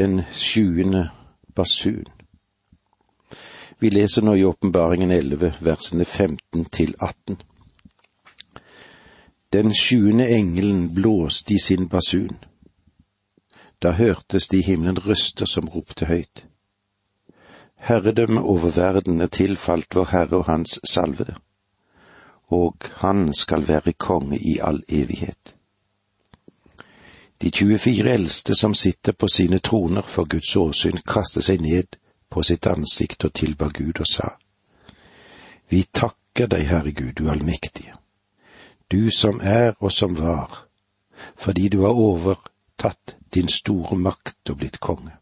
Den sjuende basun. Vi leser nå i Åpenbaringen 11, versene 15 til 18. Den sjuende engelen blåste i sin basun. Da hørtes det i himmelen røster som ropte høyt. Herredømmet over verden er tilfalt vår Herre og Hans salvede, og Han skal være konge i all evighet. De 24 eldste som sitter på sine troner for Guds åsyn, kastet seg ned på sitt ansikt og tilba Gud og sa, Vi takker deg, Herre Gud, du allmektige, du som er og som var, fordi du har overtatt din store makt og blitt konge.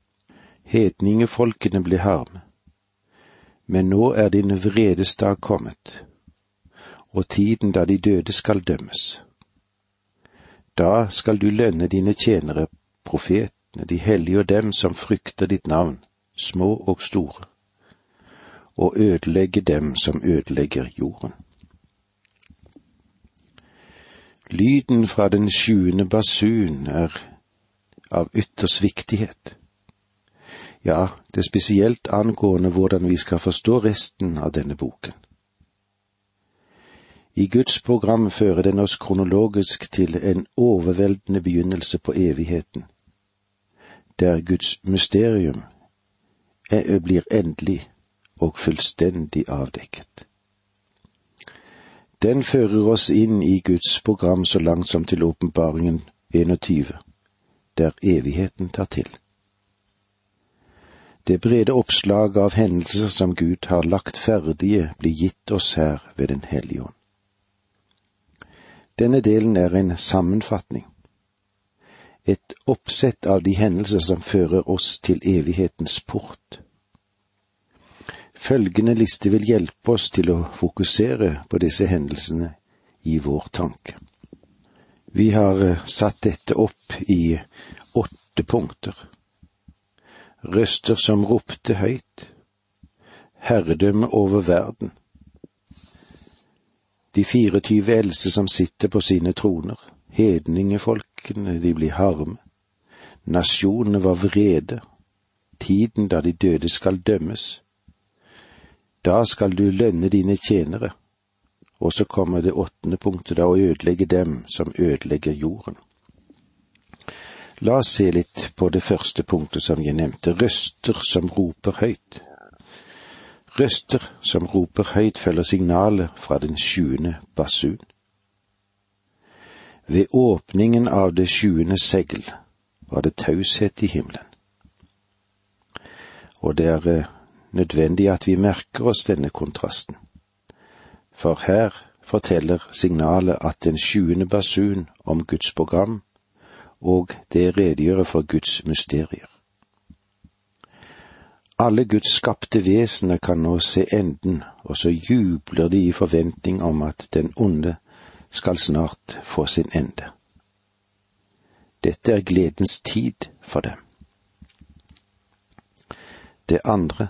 Hedningefolkene ble harme, men nå er din vredesdag kommet, og tiden da de døde skal dømmes. Da skal du lønne dine tjenere, profetene, de hellige og dem som frykter ditt navn, små og store, og ødelegge dem som ødelegger jorden. Lyden fra den sjuende basun er av ytterst viktighet. Ja, det er spesielt angående hvordan vi skal forstå resten av denne boken. I Guds program fører den oss kronologisk til en overveldende begynnelse på evigheten, der Guds mysterium blir endelig og fullstendig avdekket. Den fører oss inn i Guds program så langt som til åpenbaringen 21, der evigheten tar til. Det brede oppslaget av hendelser som Gud har lagt ferdige, blir gitt oss her ved Den hellige ånd. Denne delen er en sammenfatning, et oppsett av de hendelser som fører oss til evighetens port. Følgende liste vil hjelpe oss til å fokusere på disse hendelsene i vår tanke. Vi har eh, satt dette opp i åtte punkter. Røster som ropte høyt, herredømme over verden, de 24 eldste som sitter på sine troner, hedningefolkene, de blir harme. Nasjonene var vrede, tiden da de døde skal dømmes. Da skal du lønne dine tjenere. Og så kommer det åttende punktet, da å ødelegge dem som ødelegger jorden. La oss se litt på det første punktet som jeg nevnte, røster som roper høyt. Røster som roper høyt følger signalet fra den sjuende basun. Ved åpningen av det sjuende segl var det taushet i himmelen. Og det er eh, nødvendig at vi merker oss denne kontrasten, for her forteller signalet at den sjuende basun om Guds program, og det redegjør for Guds mysterier. Alle Guds skapte vesener kan nå se enden, og så jubler de i forventning om at den onde skal snart få sin ende. Dette er gledens tid for dem. Det andre,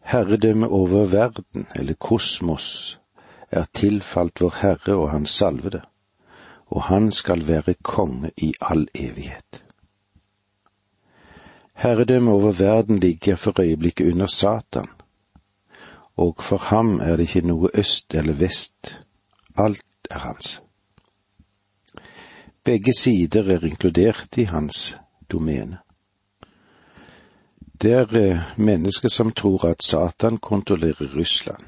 herredømme over verden, eller kosmos, er tilfalt vår Herre og Hans salvede, og Han skal være konge i all evighet. Herredømmet over verden ligger for øyeblikket under Satan, og for ham er det ikke noe øst eller vest, alt er hans. Begge sider er inkludert i hans domene. Det er eh, mennesker som tror at Satan kontrollerer Russland,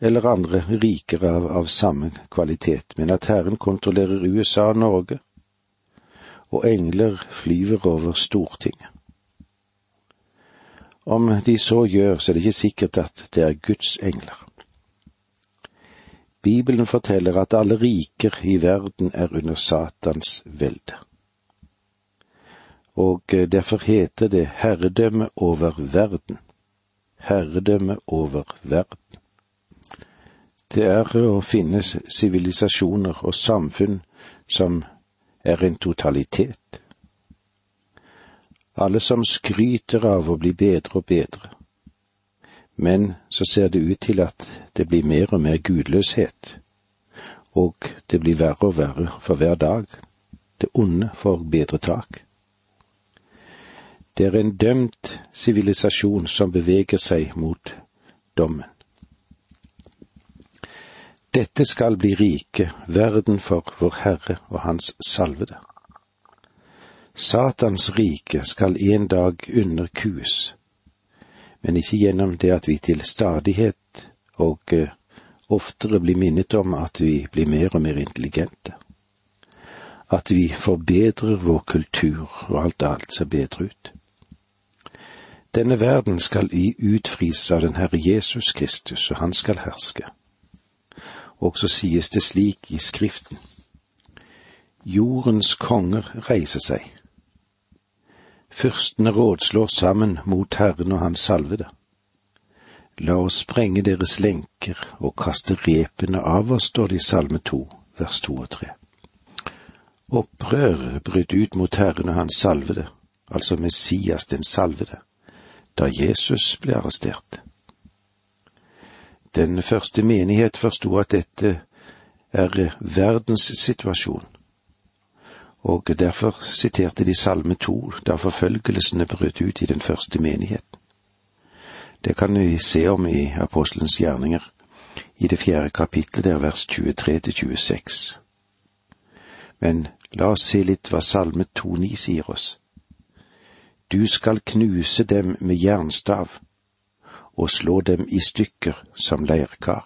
eller andre riker av, av samme kvalitet, men at Herren kontrollerer USA og Norge, og engler flyver over Stortinget. Om de så gjør, så er det ikke sikkert at det er Guds engler. Bibelen forteller at alle riker i verden er under Satans velde. Og eh, derfor heter det herredømme over verden. Herredømme over verden. Det er å finne sivilisasjoner og samfunn som er en totalitet. Alle som skryter av å bli bedre og bedre. Men så ser det ut til at det blir mer og mer gudløshet, og det blir verre og verre for hver dag. Det onde får bedre tak. Det er en dømt sivilisasjon som beveger seg mot dommen. Dette skal bli rike, verden for vår Herre og Hans salvede. Satans rike skal en dag underkues, men ikke gjennom det at vi til stadighet og eh, oftere blir minnet om at vi blir mer og mer intelligente. At vi forbedrer vår kultur og alt alt ser bedre ut. Denne verden skal vi utfris av den Herre Jesus Kristus, og han skal herske. Og så sies det slik i Skriften. Jordens konger reiser seg. Fyrstene rådslår sammen mot Herren og Hans salvede. La oss sprenge deres lenker og kaste repene av oss, står det i Salme to, vers to og tre. Opprør brøt ut mot Herren og Hans salvede, altså Messias den salvede, da Jesus ble arrestert. Den første menighet forsto at dette er verdens situasjon, og derfor siterte de Salme to da forfølgelsene brøt ut i den første menigheten. Det kan vi se om i Apostelens gjerninger, i det fjerde kapittelet der vers 23 til 26. Men la oss se litt hva Salme 2,9 sier oss. Du skal knuse dem med jernstav og slå dem i stykker som leirkar.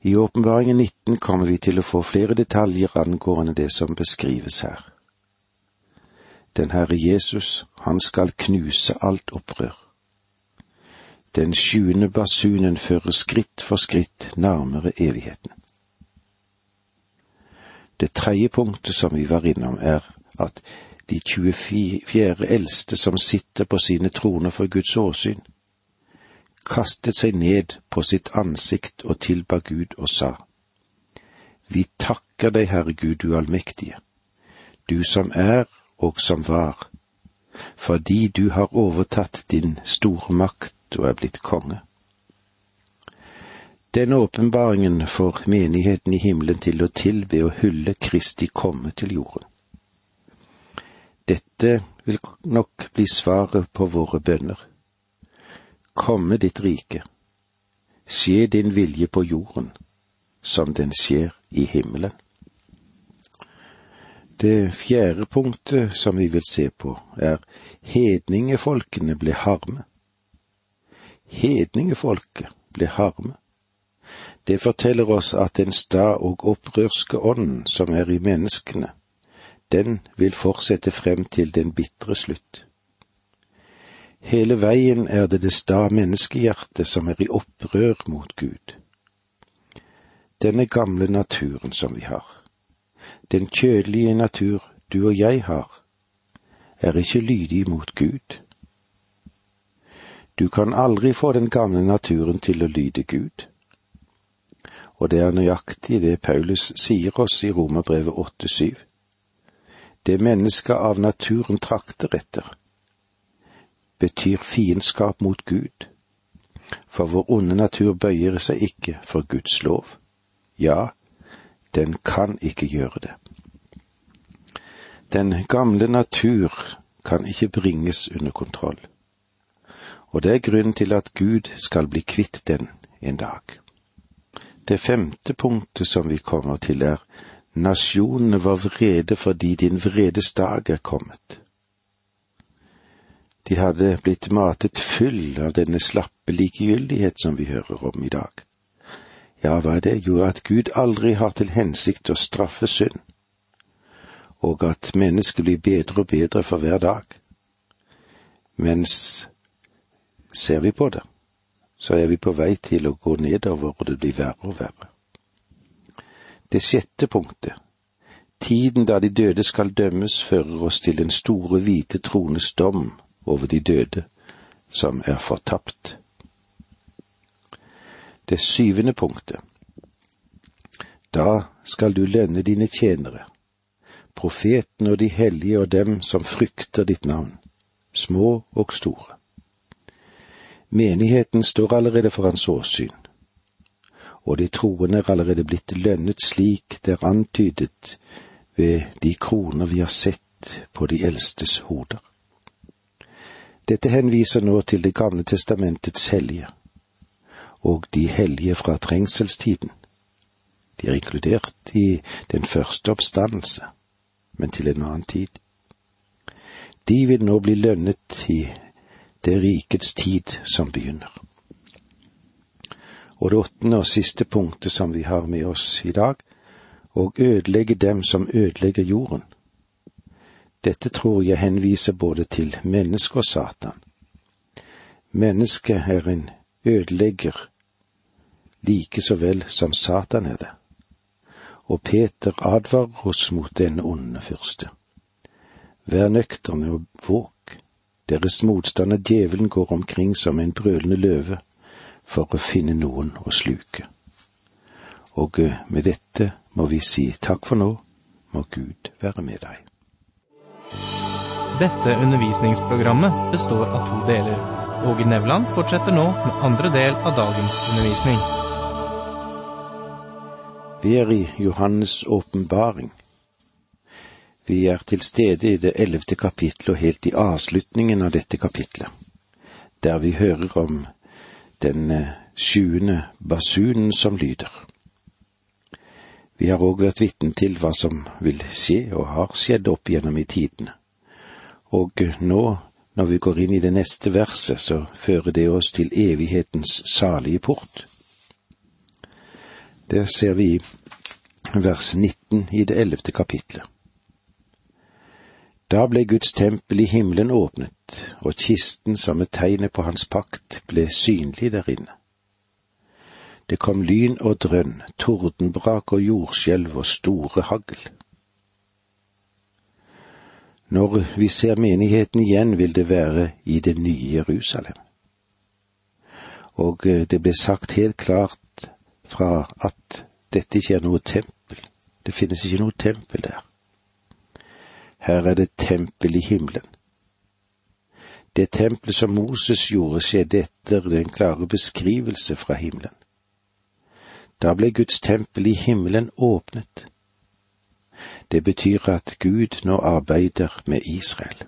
I Åpenbaringen 19 kommer vi til å få flere detaljer angående det som beskrives her. Den Herre Jesus, han skal knuse alt opprør. Den sjuende basunen fører skritt for skritt nærmere evigheten. Det tredje punktet som vi var innom, er at de 24 eldste som sitter på sine troner for Guds åsyn, kastet seg ned på sitt ansikt og tilba Gud og sa, Vi takker deg, Herre Gud, du allmektige, du som er og som var, fordi du har overtatt din store makt og er blitt konge. Denne åpenbaringen får menigheten i himmelen til å tilbe og hylle Kristi komme til jorden. Dette vil nok bli svaret på våre bønner. Komme ditt rike. Skje din vilje på jorden, som den skjer i himmelen. Det fjerde punktet som vi vil se på, er hedningefolkene ble harme. Hedningefolket ble harme. Det forteller oss at den sta og opprørske ånden som er i menneskene, den vil fortsette frem til den bitre slutt. Hele veien er det det sta menneskehjertet som er i opprør mot Gud. Denne gamle naturen som vi har den kjødelige natur du og jeg har, er ikke lydig mot Gud. Du kan aldri få den gamle naturen til å lyde Gud. Og det er nøyaktig det Paulus sier oss i Romerbrevet 8,7. Det mennesket av naturen trakter etter, betyr fiendskap mot Gud, for vår onde natur bøyer seg ikke for Guds lov. Ja, den kan ikke gjøre det. Den gamle natur kan ikke bringes under kontroll, og det er grunnen til at Gud skal bli kvitt den en dag. Det femte punktet som vi kommer til, er nasjonene var vrede fordi din vredes dag er kommet. De hadde blitt matet full av denne slappe likegyldighet som vi hører om i dag. Ja, hva er det? Jo, at Gud aldri har til hensikt å straffe synd, og at mennesket blir bedre og bedre for hver dag. Mens ser vi på det, så er vi på vei til å gå nedover, og det blir verre og verre. Det sjette punktet, tiden da de døde skal dømmes, fører oss til den store hvite trones dom over de døde som er fortapt det syvende punktet. Da skal du lønne dine tjenere, profeten og de hellige og dem som frykter ditt navn, små og store. Menigheten står allerede for hans åsyn, og de troende er allerede blitt lønnet slik det er antydet ved de kroner vi har sett på de eldstes hoder. Dette henviser nå til Det gamle testamentets hellige, og de hellige fra trengselstiden. De er inkludert i den første oppstandelse, men til en annen tid. De vil nå bli lønnet i det rikets tid som begynner. Og det åttende og siste punktet som vi har med oss i dag, og ødelegge dem som ødelegger jorden. Dette tror jeg henviser både til menneske og Satan. Mennesket er en ødelegger like så vel som Satan er det, og Peter advarer oss mot denne onde fyrste. Vær nøkterne og våg. Deres motstander djevelen går omkring som en brølende løve for å finne noen å sluke. Og eh, med dette må vi si takk for nå, må Gud være med deg. Dette undervisningsprogrammet består av to deler. Åge Nevland fortsetter nå med andre del av dagens undervisning. Vi er i Johannes' åpenbaring. Vi er til stede i det ellevte kapittelet og helt i avslutningen av dette kapitlet, der vi hører om den eh, sjuende basunen som lyder. Vi har òg vært vitne til hva som vil skje og har skjedd opp gjennom i tidene. Og eh, nå, når vi går inn i det neste verset, så fører det oss til evighetens salige port. Det ser vi i vers 19 i det ellevte kapitlet. Da ble Guds tempel i himmelen åpnet, og kisten som et tegnet på hans pakt ble synlig der inne. Det kom lyn og drønn, tordenbrak og jordskjelv og store hagl. Når vi ser menigheten igjen, vil det være i det nye Jerusalem. Og eh, det ble sagt helt klart fra at dette ikke er noe tempel. Det finnes ikke noe tempel der. Her er det tempel i himmelen. Det tempelet som Moses gjorde, skjedde etter den klare beskrivelse fra himmelen. Da ble Guds tempel i himmelen åpnet. Det betyr at Gud nå arbeider med Israel.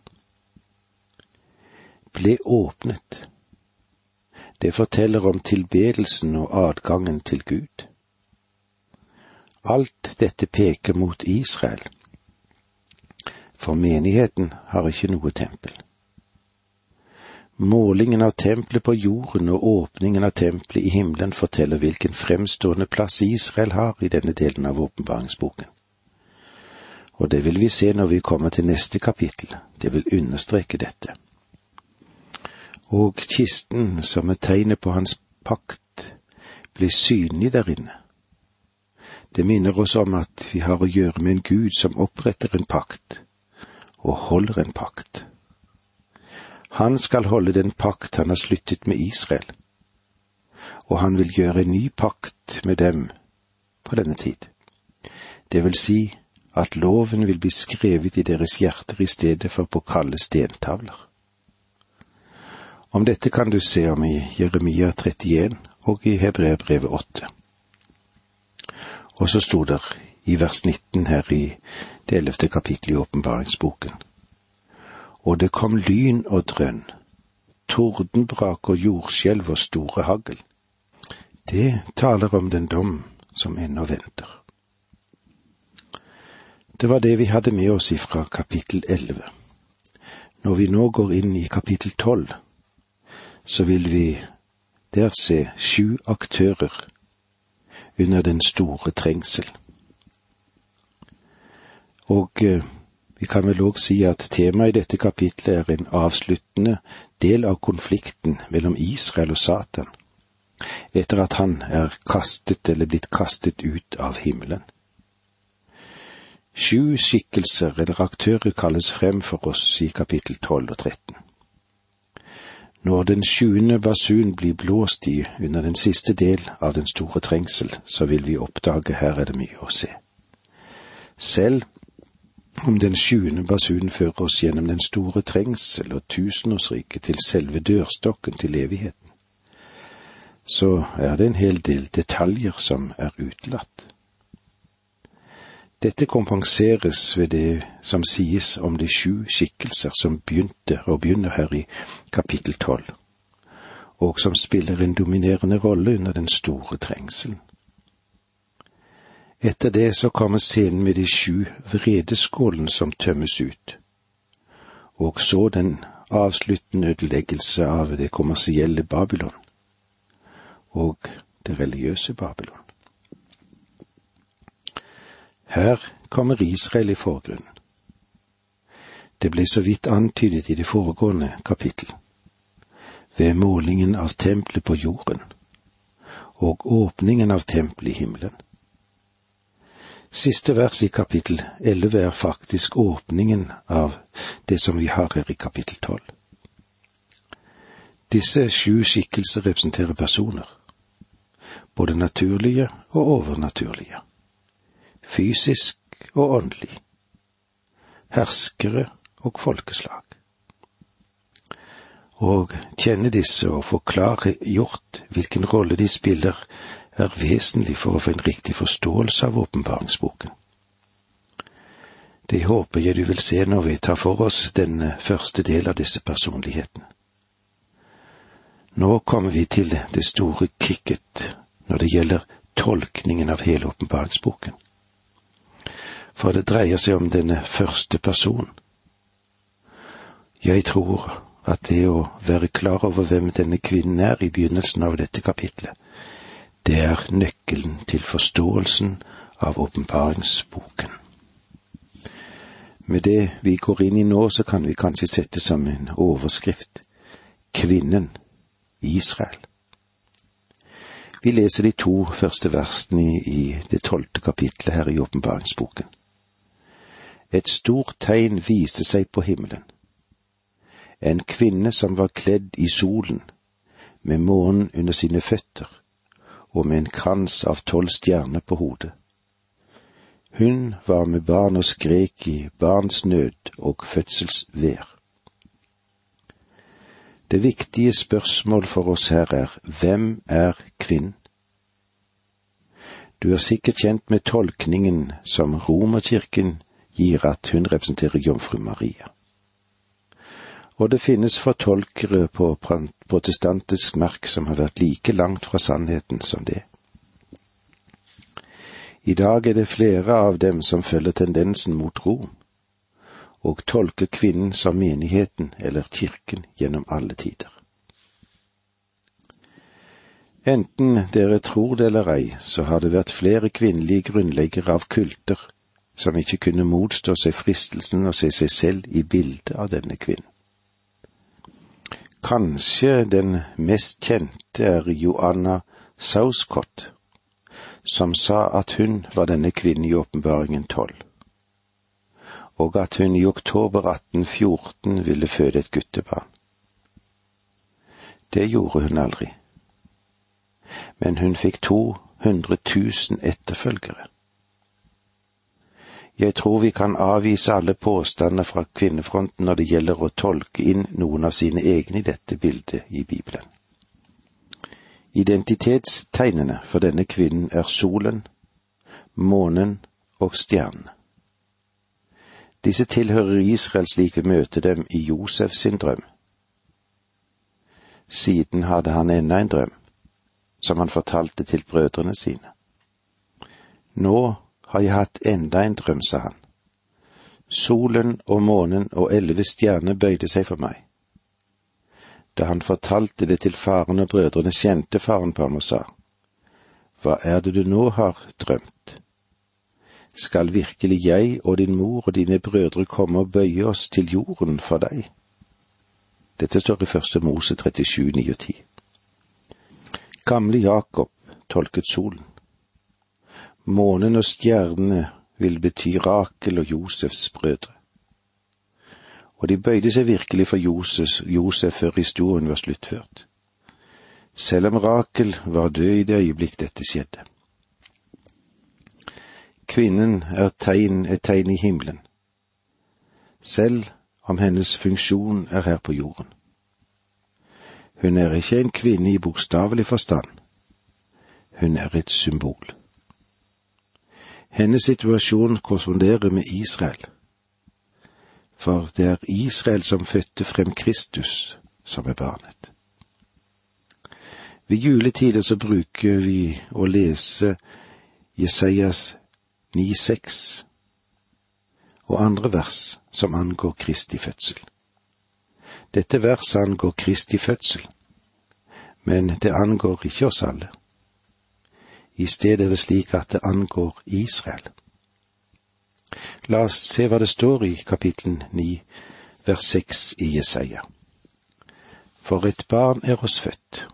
Ble åpnet. Det forteller om tilbedelsen og adgangen til Gud. Alt dette peker mot Israel for menigheten har ikke noe tempel. Målingen av tempelet på jorden og åpningen av tempelet i himmelen forteller hvilken fremstående plass Israel har i denne delen av åpenbaringsboken. Og det vil vi se når vi kommer til neste kapittel, det vil understreke dette. Og kisten som er tegnet på hans pakt, blir synlig der inne. Det minner oss om at vi har å gjøre med en Gud som oppretter en pakt, og holder en pakt. Han skal holde den pakt han har sluttet med Israel, og han vil gjøre en ny pakt med dem på denne tid. Det vil si at loven vil bli skrevet i deres hjerter i stedet for på kalde stentavler. Om dette kan du se om i Jeremia 31 og i Hebreerbrevet 8. Og så sto det i vers 19 her i det ellevte kapittelet i åpenbaringsboken. Og det kom lyn og drønn, tordenbrak og jordskjelv og store hagl. Det taler om den dom som ennå venter. Det var det vi hadde med oss ifra kapittel elleve. Når vi nå går inn i kapittel tolv, så vil vi der se sju aktører under den store trengsel. Og eh, vi kan vel òg si at temaet i dette kapitlet er en avsluttende del av konflikten mellom Israel og Satan, etter at han er kastet eller blitt kastet ut av himmelen. Sju skikkelser eller aktører kalles frem for oss i kapittel 12 og 13. Når den sjuende basun blir blåst i under den siste del av den store trengsel, så vil vi oppdage her er det mye å se. Selv om den sjuende basunen fører oss gjennom den store trengsel og tusenårsriket til selve dørstokken til evigheten, så er det en hel del detaljer som er utelatt. Dette kompenseres ved det som sies om de sju skikkelser som begynte og begynner her i kapittel tolv, og som spiller en dominerende rolle under den store trengselen. Etter det så kommer scenen med de sju vredeskålene som tømmes ut, og så den avsluttende ødeleggelse av det kommersielle Babylon og det religiøse Babylon. Her kommer Israel i forgrunnen. Det ble så vidt antydet i det foregående kapittel, ved målingen av tempelet på jorden og åpningen av tempelet i himmelen. Siste vers i kapittel elleve er faktisk åpningen av det som vi har her i kapittel tolv. Disse sju skikkelser representerer personer, både naturlige og overnaturlige fysisk og åndelig, herskere og folkeslag. Og kjenne disse og få klargjort hvilken rolle de spiller, er vesentlig for å få en riktig forståelse av åpenbaringsboken. Det håper jeg du vil se når vi tar for oss den første del av disse personlighetene. Nå kommer vi til det store kicket når det gjelder tolkningen av hele åpenbaringsboken for det dreier seg om denne første personen. Jeg tror at det å være klar over hvem denne kvinnen er i begynnelsen av dette kapitlet, det er nøkkelen til forståelsen av åpenbaringsboken. Med det vi går inn i nå, så kan vi kanskje sette som en overskrift Kvinnen Israel. Vi leser de to første versene i det tolvte kapitlet her i åpenbaringsboken. Et stort tegn viste seg på himmelen. En kvinne som var kledd i solen, med månen under sine føtter, og med en krans av tolv stjerner på hodet. Hun var med barn og skrek i barns nød og fødselsvær. Det viktige spørsmål for oss her er hvem er kvinnen? Du er sikkert kjent med tolkningen som Romerkirken gir at hun representerer jomfru Maria. Og det finnes fortolkere på protestantisk mark som har vært like langt fra sannheten som det. I dag er det flere av dem som følger tendensen mot Rom, og tolker kvinnen som menigheten eller kirken gjennom alle tider. Enten dere tror det eller ei, så har det vært flere kvinnelige grunnleggere av kulter som ikke kunne motstå seg fristelsen å se seg selv i bildet av denne kvinnen. Kanskje den mest kjente er Joanna Southcott, som sa at hun var denne kvinnen i åpenbaringen tolv, og at hun i oktober 1814 ville føde et guttebarn. Det gjorde hun aldri, men hun fikk to hundre tusen etterfølgere. Jeg tror vi kan avvise alle påstander fra kvinnefronten når det gjelder å tolke inn noen av sine egne i dette bildet i Bibelen. Identitetstegnene for denne kvinnen er solen, månen og stjernen. Disse tilhører Israel slik vi møter dem i Josef sin drøm. Siden hadde han enda en drøm, som han fortalte til brødrene sine. Nå har jeg hatt enda en drøm, sa han. Solen og månen og elleve stjerner bøyde seg for meg. Da han fortalte det til faren og brødrene, kjente faren på ham og sa, Hva er det du nå har drømt? Skal virkelig jeg og din mor og dine brødre komme og bøye oss til jorden for deg? Dette står i første Mose 37, 9 og 10. Gamle Jakob tolket solen. Månen og stjernene vil bety Rakel og Josefs brødre. Og de bøyde seg virkelig for Josef, Josef før historien var sluttført. Selv om Rakel var død i det øyeblikk dette skjedde. Kvinnen er tegn, et tegn i himmelen, selv om hennes funksjon er her på jorden. Hun er ikke en kvinne i bokstavelig forstand, hun er et symbol. Hennes situasjon korresponderer med Israel, for det er Israel som fødte frem Kristus, som er barnet. Ved juletider så bruker vi å lese Jesajas 9,6 og andre vers som angår Kristi fødsel. Dette verset angår Kristi fødsel, men det angår ikke oss alle. I stedet er det slik at det angår Israel. La oss se hva det står i kapittel 9, vers 6 i Jesaja. For et barn er oss født,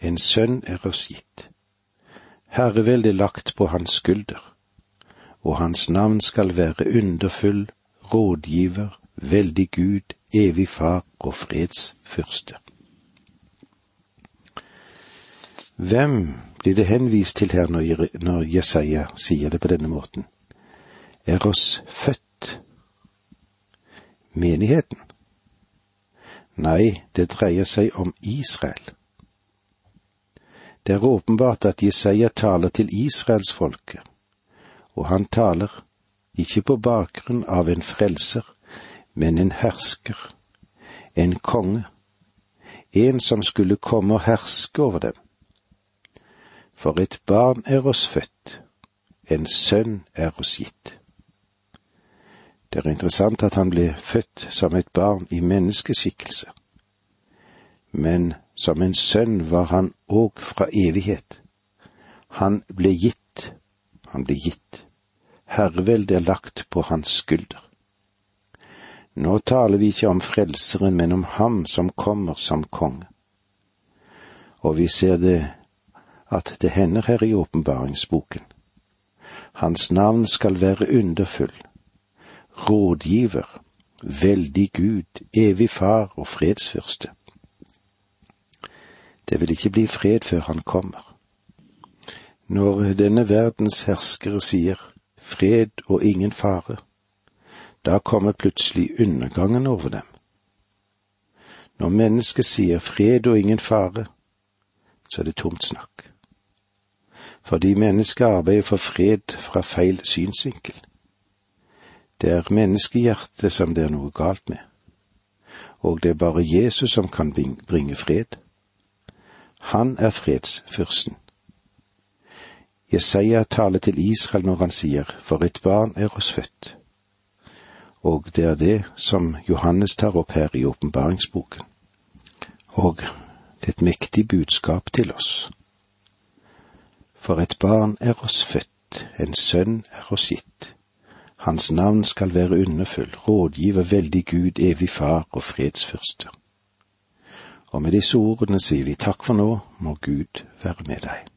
en sønn er oss gitt. Herreveldet lagt på hans skulder, og hans navn skal være underfull, rådgiver, veldig Gud, evig far og freds fyrste. Hvem blir det henvist til her når Jesaja sier det på denne måten? Er oss født? Menigheten? Nei, det dreier seg om Israel. Det er åpenbart at Jesaja taler til israelsfolket, og han taler ikke på bakgrunn av en frelser, men en hersker, en konge, en som skulle komme og herske over dem. For et barn er oss født, en sønn er oss gitt. Det er interessant at han ble født som et barn i menneskeskikkelse, men som en sønn var han òg fra evighet. Han ble gitt, han ble gitt. Herreveldet er lagt på hans skulder. Nå taler vi ikke om Frelseren, men om Ham som kommer som konge. Og vi ser det at det hender her i åpenbaringsboken. Hans navn skal være underfull, rådgiver, veldig Gud, evig far og fredsfyrste. Det vil ikke bli fred før han kommer. Når denne verdens herskere sier fred og ingen fare, da kommer plutselig undergangen over dem. Når mennesket sier fred og ingen fare, så er det tomt snakk. Fordi mennesket arbeider for fred fra feil synsvinkel. Det er menneskehjertet som det er noe galt med, og det er bare Jesus som kan bringe fred. Han er fredsfyrsten. Jesaja taler til Israel når han sier, for et barn er oss født. Og det er det som Johannes tar opp her i åpenbaringsboken. Og det er et mektig budskap til oss. For et barn er oss født, en sønn er oss gitt. Hans navn skal være underfull, rådgiver, veldig Gud, evig far og fredsfyrste. Og med disse ordene sier vi takk for nå, må Gud være med deg.